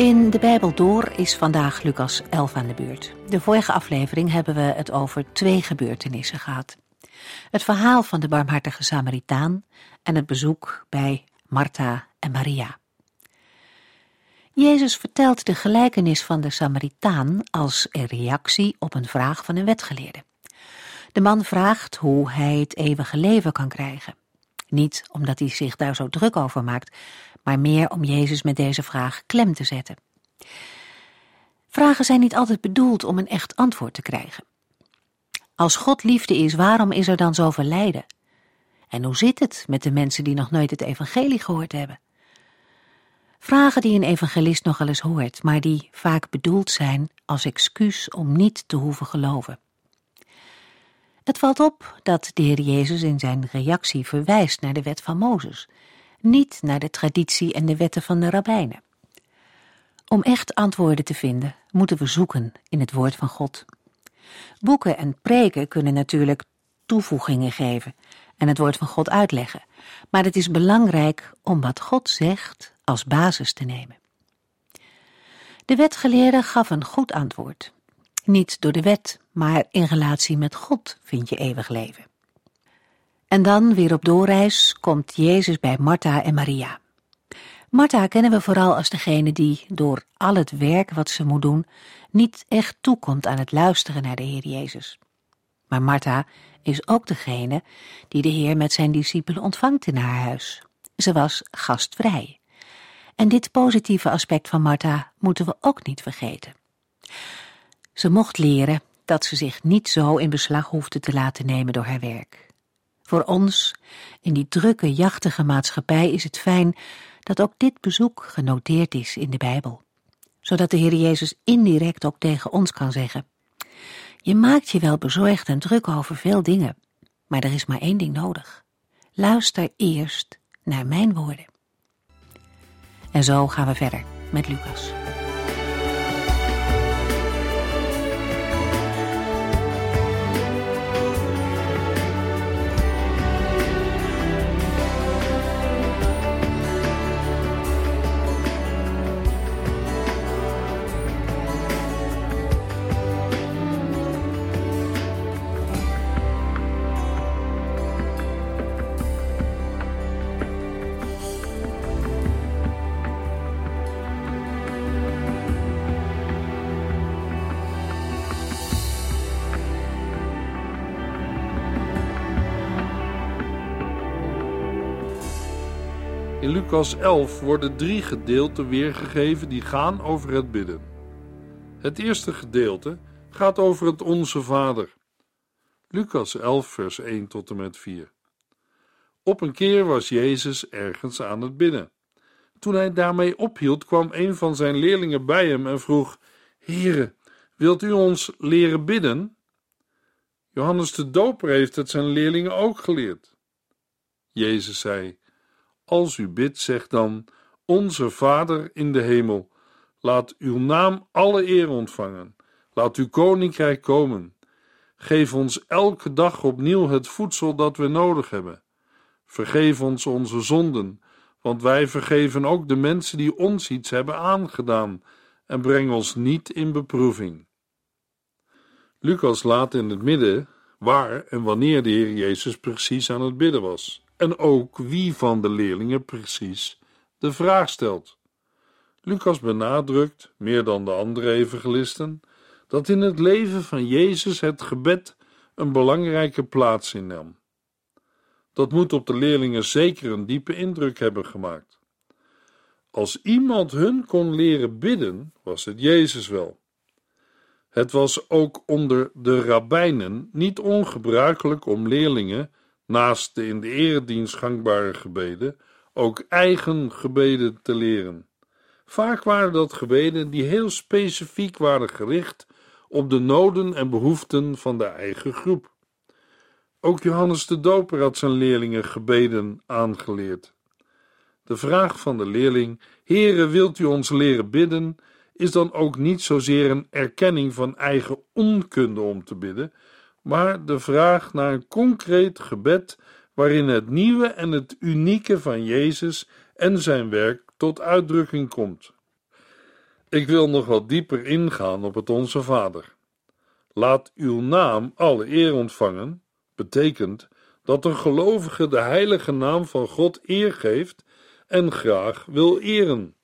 In de Bijbel door is vandaag Lucas 11 aan de beurt. De vorige aflevering hebben we het over twee gebeurtenissen gehad. Het verhaal van de barmhartige Samaritaan en het bezoek bij Martha en Maria. Jezus vertelt de gelijkenis van de Samaritaan als reactie op een vraag van een wetgeleerde. De man vraagt hoe hij het eeuwige leven kan krijgen. Niet omdat hij zich daar zo druk over maakt, maar meer om Jezus met deze vraag klem te zetten. Vragen zijn niet altijd bedoeld om een echt antwoord te krijgen. Als God liefde is, waarom is er dan zoveel lijden? En hoe zit het met de mensen die nog nooit het evangelie gehoord hebben? Vragen die een evangelist nogal eens hoort, maar die vaak bedoeld zijn als excuus om niet te hoeven geloven. Het valt op dat de Heer Jezus in zijn reactie verwijst naar de wet van Mozes, niet naar de traditie en de wetten van de rabbijnen. Om echt antwoorden te vinden, moeten we zoeken in het woord van God. Boeken en preken kunnen natuurlijk toevoegingen geven en het woord van God uitleggen, maar het is belangrijk om wat God zegt als basis te nemen. De wetgeleerde gaf een goed antwoord. Niet door de wet, maar in relatie met God vind je eeuwig leven. En dan, weer op doorreis, komt Jezus bij Martha en Maria. Martha kennen we vooral als degene die, door al het werk wat ze moet doen, niet echt toekomt aan het luisteren naar de Heer Jezus. Maar Martha is ook degene die de Heer met zijn discipelen ontvangt in haar huis. Ze was gastvrij. En dit positieve aspect van Martha moeten we ook niet vergeten. Ze mocht leren dat ze zich niet zo in beslag hoefde te laten nemen door haar werk. Voor ons, in die drukke, jachtige maatschappij, is het fijn dat ook dit bezoek genoteerd is in de Bijbel, zodat de Heer Jezus indirect ook tegen ons kan zeggen: Je maakt je wel bezorgd en druk over veel dingen, maar er is maar één ding nodig. Luister eerst naar mijn woorden. En zo gaan we verder met Lucas. Lucas 11 worden drie gedeelten weergegeven die gaan over het bidden. Het eerste gedeelte gaat over het Onze Vader. Lucas 11, vers 1 tot en met 4. Op een keer was Jezus ergens aan het bidden. Toen hij daarmee ophield, kwam een van zijn leerlingen bij hem en vroeg: Heere, wilt u ons leren bidden? Johannes de Doper heeft het zijn leerlingen ook geleerd. Jezus zei: als u bidt, zeg dan: Onze Vader in de hemel, laat uw naam alle eer ontvangen. Laat uw koninkrijk komen. Geef ons elke dag opnieuw het voedsel dat we nodig hebben. Vergeef ons onze zonden, want wij vergeven ook de mensen die ons iets hebben aangedaan, en breng ons niet in beproeving. Lucas laat in het midden waar en wanneer de Heer Jezus precies aan het bidden was en ook wie van de leerlingen precies de vraag stelt. Lucas benadrukt, meer dan de andere evangelisten, dat in het leven van Jezus het gebed een belangrijke plaats innam. Dat moet op de leerlingen zeker een diepe indruk hebben gemaakt. Als iemand hun kon leren bidden, was het Jezus wel. Het was ook onder de rabbijnen niet ongebruikelijk om leerlingen naast de in de eredienst gangbare gebeden, ook eigen gebeden te leren. Vaak waren dat gebeden die heel specifiek waren gericht op de noden en behoeften van de eigen groep. Ook Johannes de Doper had zijn leerlingen gebeden aangeleerd. De vraag van de leerling: Heere, wilt u ons leren bidden? is dan ook niet zozeer een erkenning van eigen onkunde om te bidden, maar de vraag naar een concreet gebed waarin het nieuwe en het unieke van Jezus en zijn werk tot uitdrukking komt. Ik wil nog wat dieper ingaan op het Onze Vader. Laat uw naam alle eer ontvangen, betekent dat een gelovige de heilige naam van God eer geeft en graag wil eren.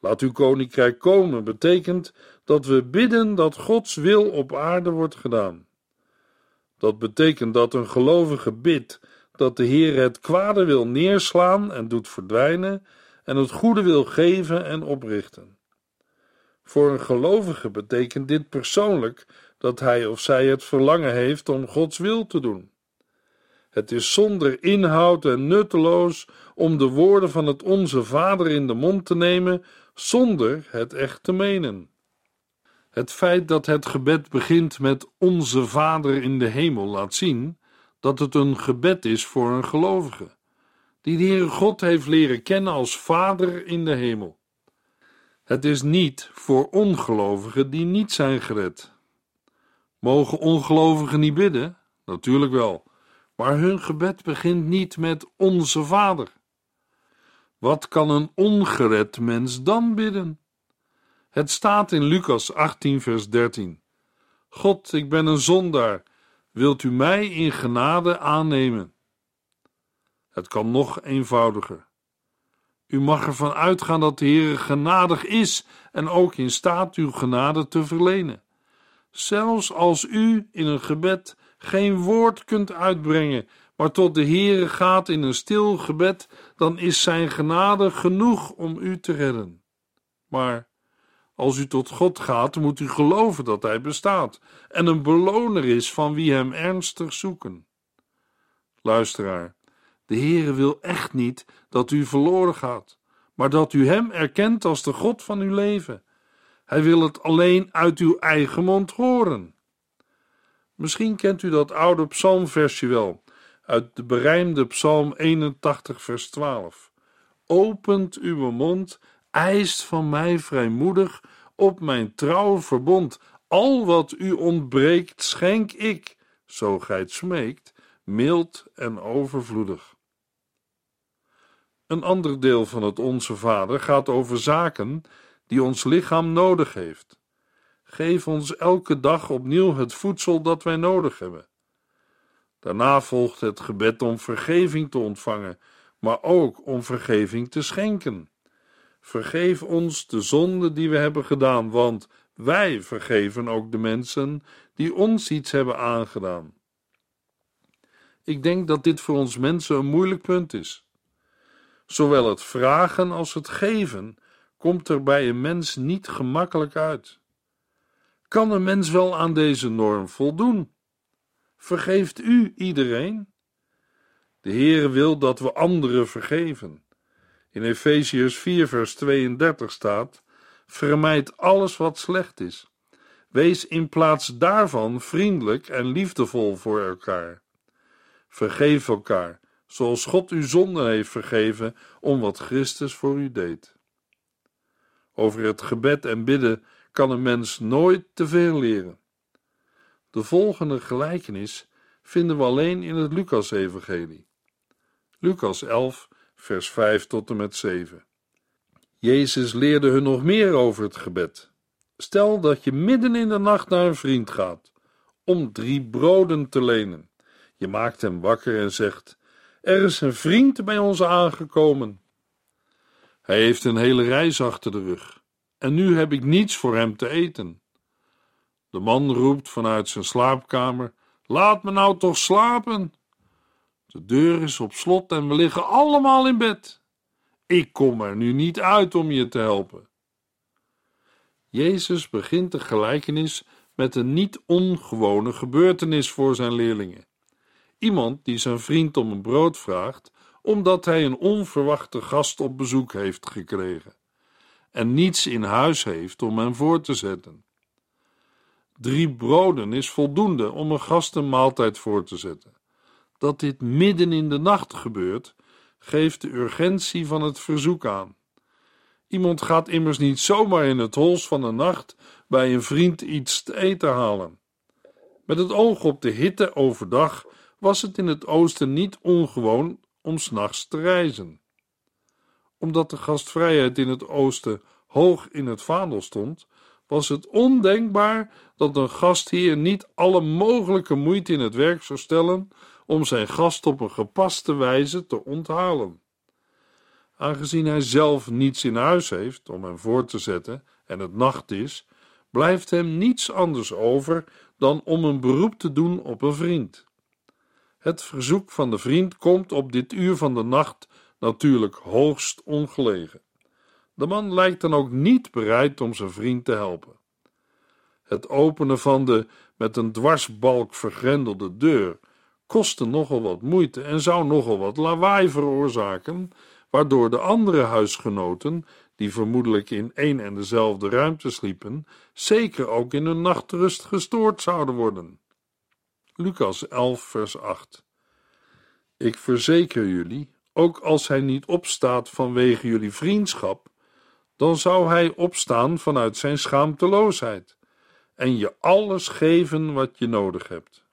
Laat uw koninkrijk komen betekent dat we bidden dat Gods wil op aarde wordt gedaan. Dat betekent dat een gelovige bidt dat de Heer het kwade wil neerslaan en doet verdwijnen en het goede wil geven en oprichten. Voor een gelovige betekent dit persoonlijk dat hij of zij het verlangen heeft om Gods wil te doen. Het is zonder inhoud en nutteloos om de woorden van het Onze Vader in de mond te nemen zonder het echt te menen. Het feit dat het gebed begint met Onze Vader in de hemel laat zien dat het een gebed is voor een gelovige, die de Heere God heeft leren kennen als Vader in de hemel. Het is niet voor ongelovigen die niet zijn gered. Mogen ongelovigen niet bidden? Natuurlijk wel, maar hun gebed begint niet met Onze Vader. Wat kan een ongered mens dan bidden? Het staat in Lucas 18, vers 13. God, ik ben een zondaar. Wilt u mij in genade aannemen? Het kan nog eenvoudiger. U mag ervan uitgaan dat de Heer genadig is en ook in staat uw genade te verlenen. Zelfs als u in een gebed geen woord kunt uitbrengen, maar tot de Heere gaat in een stil gebed, dan is zijn genade genoeg om u te redden. Maar als u tot God gaat, moet u geloven dat Hij bestaat en een beloner is van wie Hem ernstig zoeken. Luisteraar, de Heere wil echt niet dat u verloren gaat, maar dat u Hem erkent als de God van uw leven. Hij wil het alleen uit uw eigen mond horen. Misschien kent u dat oude psalmversje wel, uit de berijmde Psalm 81, vers 12. Opent uw mond, eist van mij vrijmoedig op mijn trouwe verbond. Al wat u ontbreekt, schenk ik, zo gij het smeekt, mild en overvloedig. Een ander deel van het Onze Vader gaat over zaken die ons lichaam nodig heeft. Geef ons elke dag opnieuw het voedsel dat wij nodig hebben. Daarna volgt het gebed om vergeving te ontvangen, maar ook om vergeving te schenken. Vergeef ons de zonde die we hebben gedaan, want wij vergeven ook de mensen die ons iets hebben aangedaan. Ik denk dat dit voor ons mensen een moeilijk punt is. Zowel het vragen als het geven komt er bij een mens niet gemakkelijk uit. Kan een mens wel aan deze norm voldoen? Vergeeft u iedereen? De Heere wil dat we anderen vergeven. In Efeziërs 4 vers 32 staat: Vermijd alles wat slecht is. Wees in plaats daarvan vriendelijk en liefdevol voor elkaar. Vergeef elkaar, zoals God u zonde heeft vergeven om wat Christus voor u deed. Over het gebed en bidden kan een mens nooit te veel leren. De volgende gelijkenis vinden we alleen in het Lucas-evangelie. Lucas 11, vers 5 tot en met 7. Jezus leerde hun nog meer over het gebed. Stel dat je midden in de nacht naar een vriend gaat om drie broden te lenen. Je maakt hem wakker en zegt: Er is een vriend bij ons aangekomen. Hij heeft een hele reis achter de rug en nu heb ik niets voor hem te eten. De man roept vanuit zijn slaapkamer: Laat me nou toch slapen. De deur is op slot en we liggen allemaal in bed. Ik kom er nu niet uit om je te helpen. Jezus begint de gelijkenis met een niet ongewone gebeurtenis voor zijn leerlingen. Iemand die zijn vriend om een brood vraagt, omdat hij een onverwachte gast op bezoek heeft gekregen. en niets in huis heeft om hen voor te zetten. Drie broden is voldoende om een gast een maaltijd voor te zetten. Dat dit midden in de nacht gebeurt, geeft de urgentie van het verzoek aan. Iemand gaat immers niet zomaar in het hols van de nacht bij een vriend iets te eten halen. Met het oog op de hitte overdag was het in het oosten niet ongewoon om s'nachts te reizen. Omdat de gastvrijheid in het oosten hoog in het vaandel stond, was het ondenkbaar dat een gastheer niet alle mogelijke moeite in het werk zou stellen om zijn gast op een gepaste wijze te onthalen. Aangezien hij zelf niets in huis heeft om hem voor te zetten en het nacht is, blijft hem niets anders over dan om een beroep te doen op een vriend. Het verzoek van de vriend komt op dit uur van de nacht natuurlijk hoogst ongelegen. De man lijkt dan ook niet bereid om zijn vriend te helpen. Het openen van de met een dwarsbalk vergrendelde deur kostte nogal wat moeite en zou nogal wat lawaai veroorzaken, waardoor de andere huisgenoten, die vermoedelijk in één en dezelfde ruimte sliepen, zeker ook in hun nachtrust gestoord zouden worden. Lucas 11, vers 8. Ik verzeker jullie, ook als hij niet opstaat vanwege jullie vriendschap, dan zou hij opstaan vanuit zijn schaamteloosheid en je alles geven wat je nodig hebt.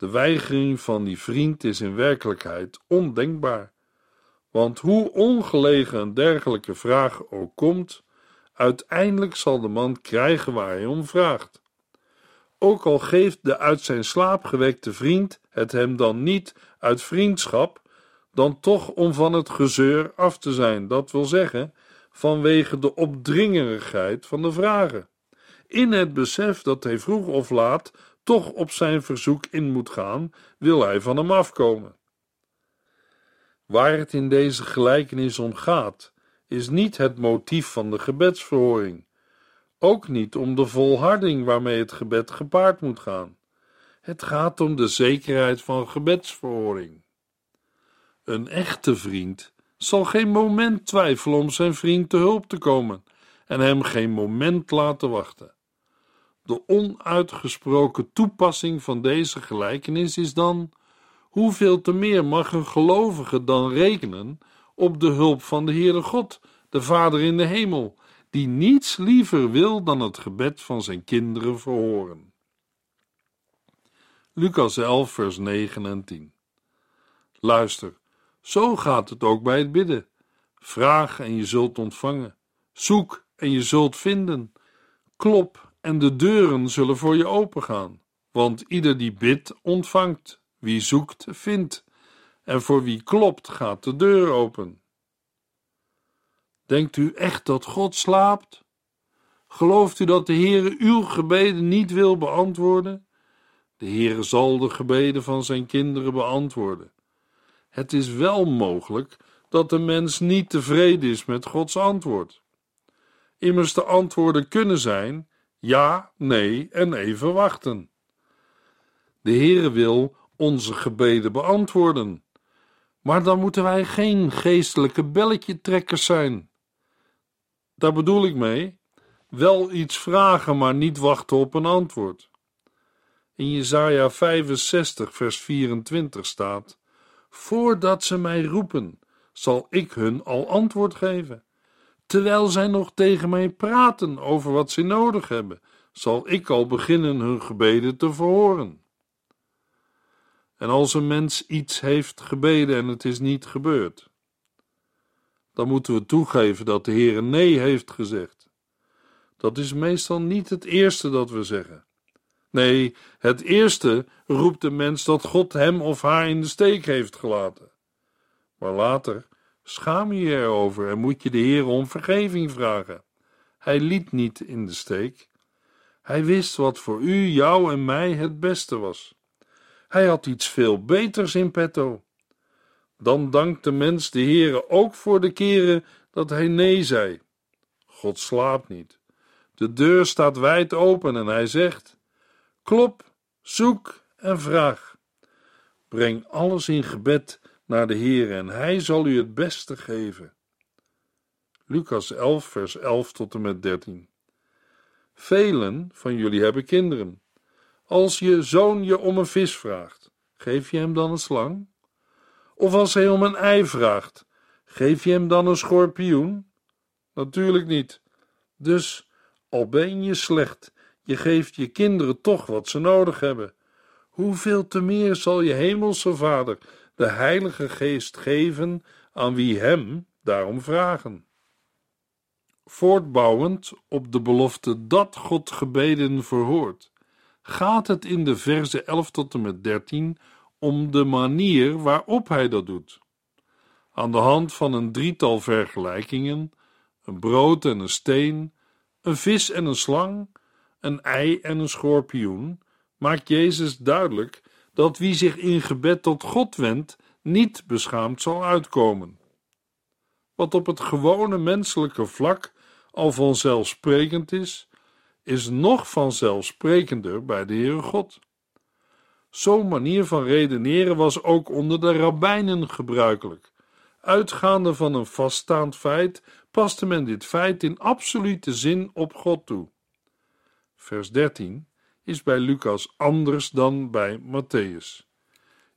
De weigering van die vriend is in werkelijkheid ondenkbaar, want hoe ongelegen een dergelijke vraag ook komt, uiteindelijk zal de man krijgen waar hij om vraagt. Ook al geeft de uit zijn slaap gewekte vriend het hem dan niet uit vriendschap, dan toch om van het gezeur af te zijn, dat wil zeggen, vanwege de opdringerigheid van de vragen. In het besef dat hij vroeg of laat toch op zijn verzoek in moet gaan, wil hij van hem afkomen. Waar het in deze gelijkenis om gaat, is niet het motief van de gebedsverhoring, ook niet om de volharding waarmee het gebed gepaard moet gaan. Het gaat om de zekerheid van gebedsverhoring. Een echte vriend zal geen moment twijfelen om zijn vriend te hulp te komen en hem geen moment laten wachten. De onuitgesproken toepassing van deze gelijkenis is dan: hoeveel te meer mag een gelovige dan rekenen op de hulp van de Heere God, de Vader in de hemel, die niets liever wil dan het gebed van zijn kinderen verhoren. Lucas 11, vers 9 en 10. Luister, zo gaat het ook bij het bidden. Vraag en je zult ontvangen. Zoek en je zult vinden. Klop en de deuren zullen voor je opengaan. Want ieder die bidt, ontvangt. Wie zoekt, vindt. En voor wie klopt, gaat de deur open. Denkt u echt dat God slaapt? Gelooft u dat de Heere uw gebeden niet wil beantwoorden? De Heere zal de gebeden van zijn kinderen beantwoorden. Het is wel mogelijk dat de mens niet tevreden is met Gods antwoord. Immers de antwoorden kunnen zijn ja, nee en even wachten. De Heere wil onze gebeden beantwoorden, maar dan moeten wij geen geestelijke belletjetrekkers zijn. Daar bedoel ik mee, wel iets vragen, maar niet wachten op een antwoord. In Jesaja 65 vers 24 staat Voordat ze mij roepen, zal ik hun al antwoord geven. Terwijl zij nog tegen mij praten over wat ze nodig hebben, zal ik al beginnen hun gebeden te verhoren. En als een mens iets heeft gebeden en het is niet gebeurd, dan moeten we toegeven dat de Heer nee heeft gezegd. Dat is meestal niet het eerste dat we zeggen. Nee, het eerste roept de mens dat God hem of haar in de steek heeft gelaten. Maar later schaam je erover en moet je de Heer om vergeving vragen. Hij liet niet in de steek. Hij wist wat voor u, jou en mij het beste was. Hij had iets veel beters in petto. Dan dankt de mens de Heere ook voor de keren dat hij nee zei. God slaapt niet. De deur staat wijd open en hij zegt: Klop, zoek en vraag. Breng alles in gebed naar de Heer en Hij zal u het beste geven. Lucas 11, vers 11 tot en met 13. Velen van jullie hebben kinderen. Als je zoon je om een vis vraagt, geef je hem dan een slang? Of als hij om een ei vraagt, geef je hem dan een schorpioen? Natuurlijk niet. Dus, al ben je slecht, je geeft je kinderen toch wat ze nodig hebben. Hoeveel te meer zal je hemelse Vader de Heilige Geest geven aan wie hem daarom vragen? Voortbouwend op de belofte dat God gebeden verhoort, gaat het in de verse 11 tot en met 13 om de manier waarop hij dat doet. Aan de hand van een drietal vergelijkingen, een brood en een steen, een vis en een slang, een ei en een schorpioen, maakt Jezus duidelijk dat wie zich in gebed tot God wendt, niet beschaamd zal uitkomen. Wat op het gewone menselijke vlak al vanzelfsprekend is, is nog vanzelfsprekender bij de Heere God. Zo'n manier van redeneren was ook onder de rabbijnen gebruikelijk. Uitgaande van een vaststaand feit, paste men dit feit in absolute zin op God toe. Vers 13 is bij Lucas anders dan bij Matthäus.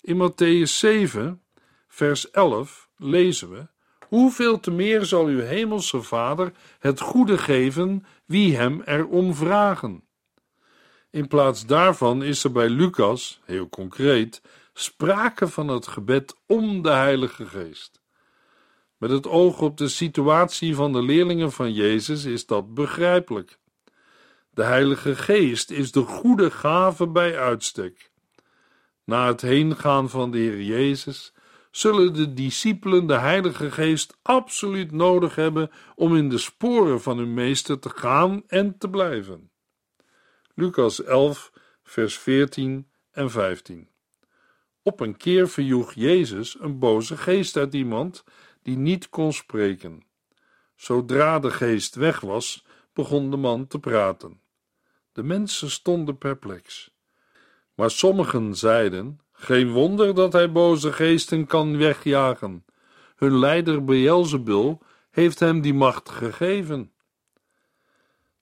In Matthäus 7, vers 11 lezen we: Hoeveel te meer zal uw hemelse Vader het goede geven wie hem erom vragen? In plaats daarvan is er bij Lucas, heel concreet, sprake van het gebed om de Heilige Geest. Met het oog op de situatie van de leerlingen van Jezus is dat begrijpelijk. De Heilige Geest is de goede gave bij uitstek. Na het heengaan van de Heer Jezus zullen de discipelen de Heilige Geest absoluut nodig hebben om in de sporen van hun meester te gaan en te blijven. Lucas 11, vers 14 en 15. Op een keer verjoeg Jezus een boze geest uit iemand die niet kon spreken. Zodra de geest weg was, begon de man te praten. De mensen stonden perplex. Maar sommigen zeiden: Geen wonder dat hij boze geesten kan wegjagen. Hun leider Beelzebul heeft hem die macht gegeven.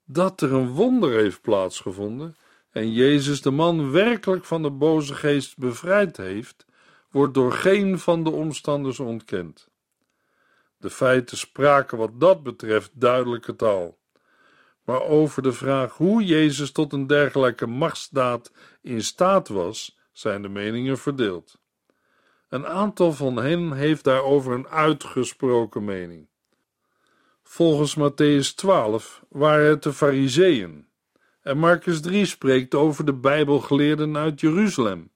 Dat er een wonder heeft plaatsgevonden en Jezus de man werkelijk van de boze geest bevrijd heeft, wordt door geen van de omstanders ontkend. De feiten spraken wat dat betreft duidelijke taal. Maar over de vraag hoe Jezus tot een dergelijke machtsdaad in staat was, zijn de meningen verdeeld. Een aantal van hen heeft daarover een uitgesproken mening. Volgens Matthäus 12 waren het de Fariseeën. En Marcus 3 spreekt over de Bijbelgeleerden uit Jeruzalem.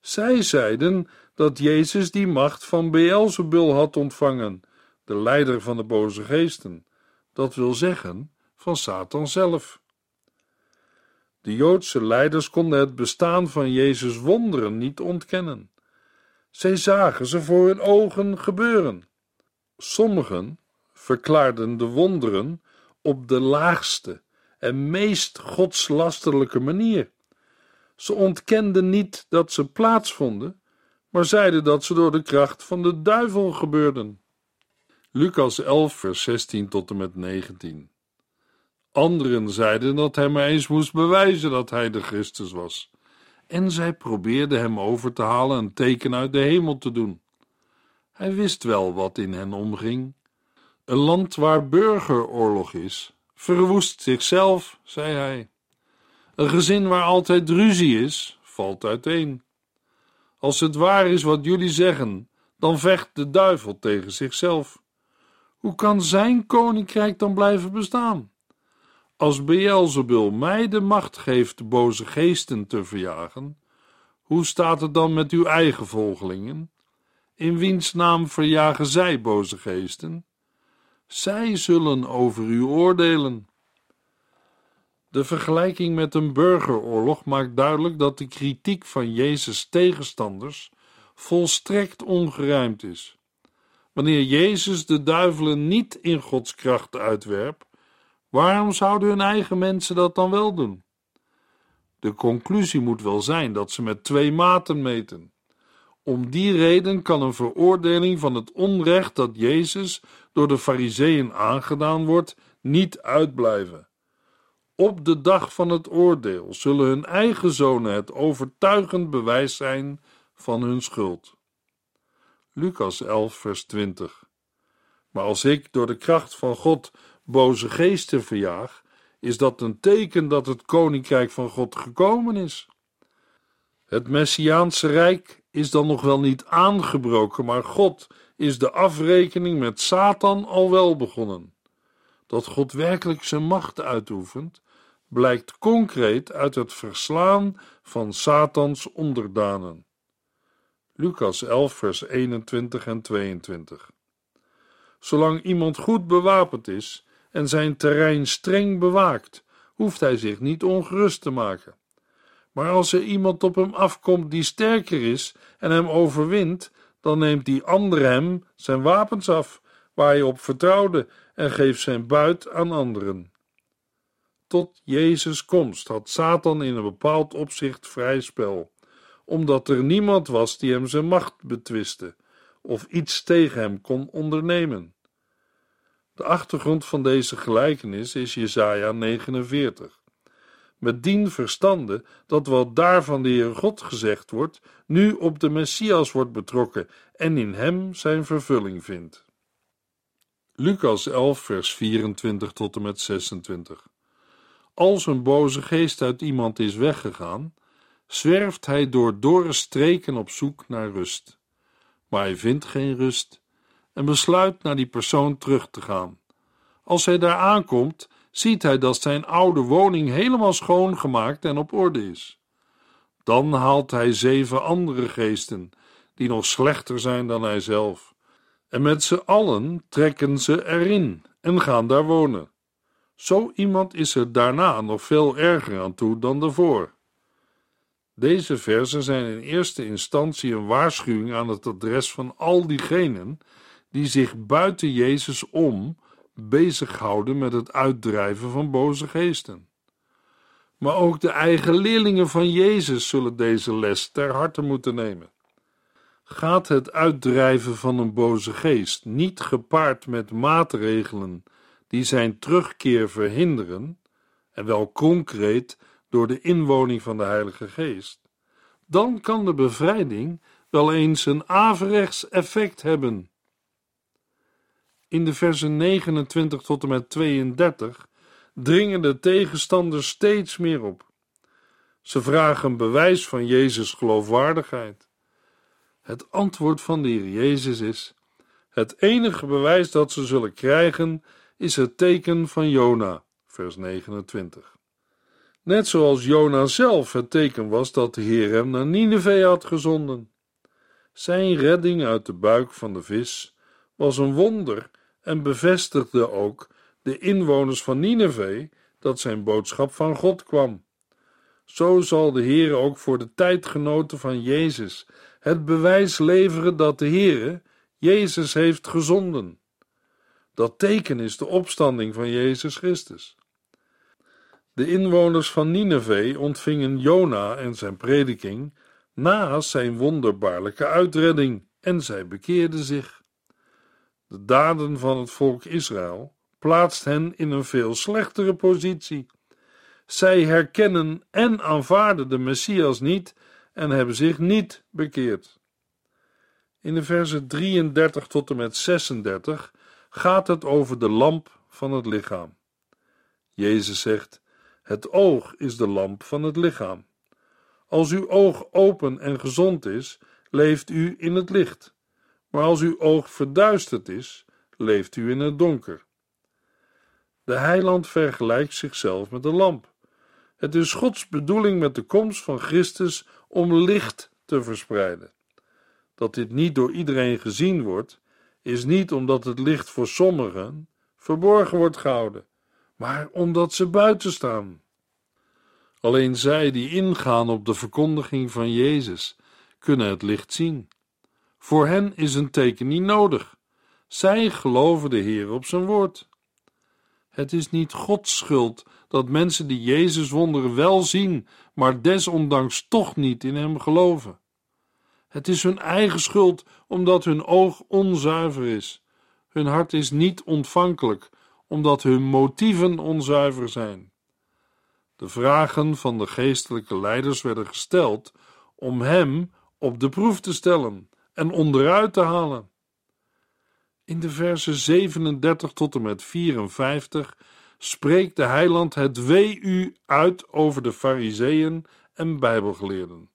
Zij zeiden dat Jezus die macht van Beelzebul had ontvangen, de leider van de boze geesten. Dat wil zeggen, van Satan zelf. De Joodse leiders konden het bestaan van Jezus' wonderen niet ontkennen. Zij zagen ze voor hun ogen gebeuren. Sommigen verklaarden de wonderen op de laagste en meest godslasterlijke manier. Ze ontkenden niet dat ze plaatsvonden, maar zeiden dat ze door de kracht van de duivel gebeurden. Lucas 11, vers 16 tot en met 19. Anderen zeiden dat hij maar eens moest bewijzen dat hij de Christus was. En zij probeerden hem over te halen een teken uit de hemel te doen. Hij wist wel wat in hen omging. Een land waar burgeroorlog is, verwoest zichzelf, zei hij. Een gezin waar altijd ruzie is, valt uiteen. Als het waar is wat jullie zeggen, dan vecht de duivel tegen zichzelf. Hoe kan zijn koninkrijk dan blijven bestaan? Als Beelzebul mij de macht geeft de boze geesten te verjagen, hoe staat het dan met uw eigen volgelingen? In wiens naam verjagen zij boze geesten? Zij zullen over u oordelen. De vergelijking met een burgeroorlog maakt duidelijk dat de kritiek van Jezus' tegenstanders volstrekt ongerijmd is. Wanneer Jezus de duivelen niet in Gods kracht uitwerpt, Waarom zouden hun eigen mensen dat dan wel doen? De conclusie moet wel zijn dat ze met twee maten meten. Om die reden kan een veroordeling van het onrecht dat Jezus door de Fariseeën aangedaan wordt, niet uitblijven. Op de dag van het oordeel zullen hun eigen zonen het overtuigend bewijs zijn van hun schuld. Lucas 11, vers 20. Maar als ik door de kracht van God boze geesten verjaag, is dat een teken dat het koninkrijk van God gekomen is. Het Messiaanse Rijk is dan nog wel niet aangebroken, maar God is de afrekening met Satan al wel begonnen. Dat God werkelijk zijn macht uitoefent, blijkt concreet uit het verslaan van Satans onderdanen. Lucas 11, vers 21 en 22. Zolang iemand goed bewapend is en zijn terrein streng bewaakt, hoeft hij zich niet ongerust te maken. Maar als er iemand op hem afkomt die sterker is en hem overwint, dan neemt die ander hem zijn wapens af, waar hij op vertrouwde, en geeft zijn buit aan anderen. Tot Jezus' komst had Satan in een bepaald opzicht vrij spel, omdat er niemand was die hem zijn macht betwiste of iets tegen hem kon ondernemen. De achtergrond van deze gelijkenis is Jesaja 49. Met dien verstande dat wat daar van de Heer God gezegd wordt, nu op de Messias wordt betrokken en in hem zijn vervulling vindt. Lucas 11, vers 24 tot en met 26. Als een boze geest uit iemand is weggegaan, zwerft hij door dorre streken op zoek naar rust. Maar hij vindt geen rust en besluit naar die persoon terug te gaan. Als hij daar aankomt, ziet hij dat zijn oude woning helemaal schoongemaakt en op orde is. Dan haalt hij zeven andere geesten, die nog slechter zijn dan hij zelf. En met z'n allen trekken ze erin en gaan daar wonen. Zo iemand is er daarna nog veel erger aan toe dan daarvoor. Deze versen zijn in eerste instantie een waarschuwing aan het adres van al diegenen die zich buiten Jezus om bezighouden met het uitdrijven van boze geesten. Maar ook de eigen leerlingen van Jezus zullen deze les ter harte moeten nemen. Gaat het uitdrijven van een boze geest niet gepaard met maatregelen die zijn terugkeer verhinderen, en wel concreet door de inwoning van de Heilige Geest, dan kan de bevrijding wel eens een averechts effect hebben. In de versen 29 tot en met 32 dringen de tegenstanders steeds meer op. Ze vragen bewijs van Jezus' geloofwaardigheid. Het antwoord van de Heer Jezus is: het enige bewijs dat ze zullen krijgen is het teken van Jona, vers 29. Net zoals Jona zelf het teken was dat de Heer hem naar Nineveh had gezonden. Zijn redding uit de buik van de vis was een wonder en bevestigde ook de inwoners van Nineveh dat zijn boodschap van God kwam. Zo zal de Heer ook voor de tijdgenoten van Jezus het bewijs leveren dat de Heer Jezus heeft gezonden. Dat teken is de opstanding van Jezus Christus. De inwoners van Nineveh ontvingen Jona en zijn prediking na zijn wonderbaarlijke uitredding en zij bekeerden zich. De daden van het volk Israël plaatst hen in een veel slechtere positie. Zij herkennen en aanvaarden de Messias niet en hebben zich niet bekeerd. In de versen 33 tot en met 36 gaat het over de lamp van het lichaam. Jezus zegt: Het oog is de lamp van het lichaam. Als uw oog open en gezond is, leeft u in het licht. Maar als uw oog verduisterd is, leeft u in het donker. De heiland vergelijkt zichzelf met de lamp. Het is Gods bedoeling met de komst van Christus om licht te verspreiden. Dat dit niet door iedereen gezien wordt, is niet omdat het licht voor sommigen verborgen wordt gehouden, maar omdat ze buiten staan. Alleen zij die ingaan op de verkondiging van Jezus kunnen het licht zien. Voor hen is een teken niet nodig. Zij geloven de Heer op zijn woord. Het is niet Gods schuld dat mensen die Jezus wonderen wel zien, maar desondanks toch niet in hem geloven. Het is hun eigen schuld omdat hun oog onzuiver is. Hun hart is niet ontvankelijk omdat hun motieven onzuiver zijn. De vragen van de geestelijke leiders werden gesteld om hem op de proef te stellen en onderuit te halen. In de versen 37 tot en met 54 spreekt de heiland het wee u uit over de fariseeën en bijbelgeleerden.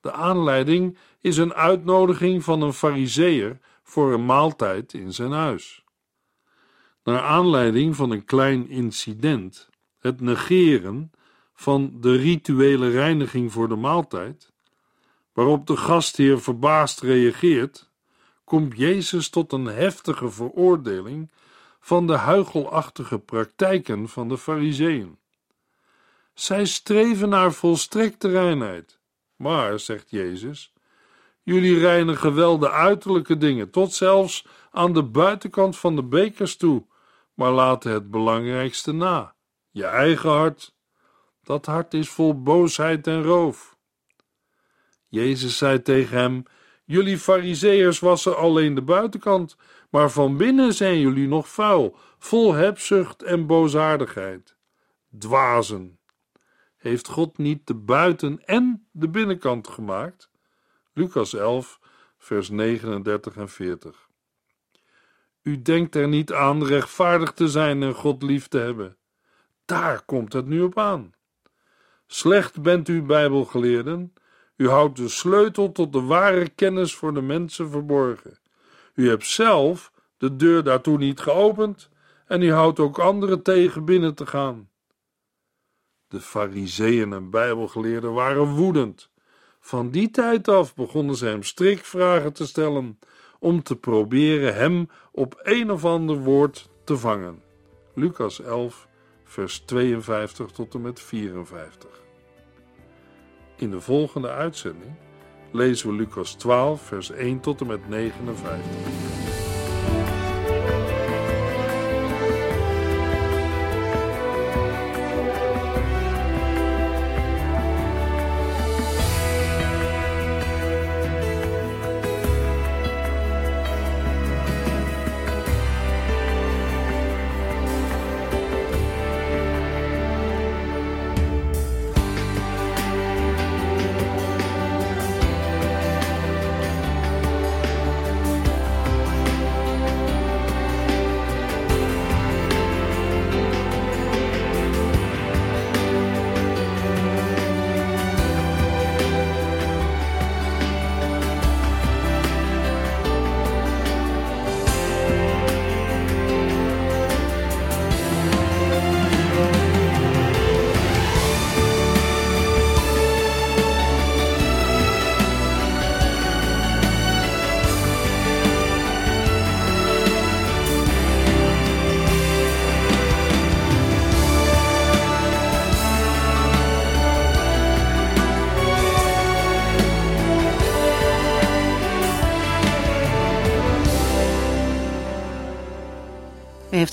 De aanleiding is een uitnodiging van een fariseer voor een maaltijd in zijn huis. Naar aanleiding van een klein incident, het negeren van de rituele reiniging voor de maaltijd, waarop de gastheer verbaasd reageert, komt Jezus tot een heftige veroordeling van de huichelachtige praktijken van de Fariseeën. Zij streven naar volstrekte reinheid, maar, zegt Jezus, jullie reinigen wel de uiterlijke dingen, tot zelfs aan de buitenkant van de bekers toe, maar laten het belangrijkste na, je eigen hart. Dat hart is vol boosheid en roof. Jezus zei tegen hem: Jullie Fariseërs wassen alleen de buitenkant, maar van binnen zijn jullie nog vuil, vol hebzucht en boosaardigheid. Dwazen. Heeft God niet de buiten- en de binnenkant gemaakt? Lucas 11, vers 39 en 40. U denkt er niet aan rechtvaardig te zijn en God lief te hebben. Daar komt het nu op aan. Slecht bent u, Bijbelgeleerden. U houdt de sleutel tot de ware kennis voor de mensen verborgen. U hebt zelf de deur daartoe niet geopend en u houdt ook anderen tegen binnen te gaan. De Fariseeën en Bijbelgeleerden waren woedend. Van die tijd af begonnen ze hem strikvragen te stellen om te proberen hem op een of ander woord te vangen. Lucas 11, vers 52 tot en met 54. In de volgende uitzending lezen we Lucas 12, vers 1 tot en met 59.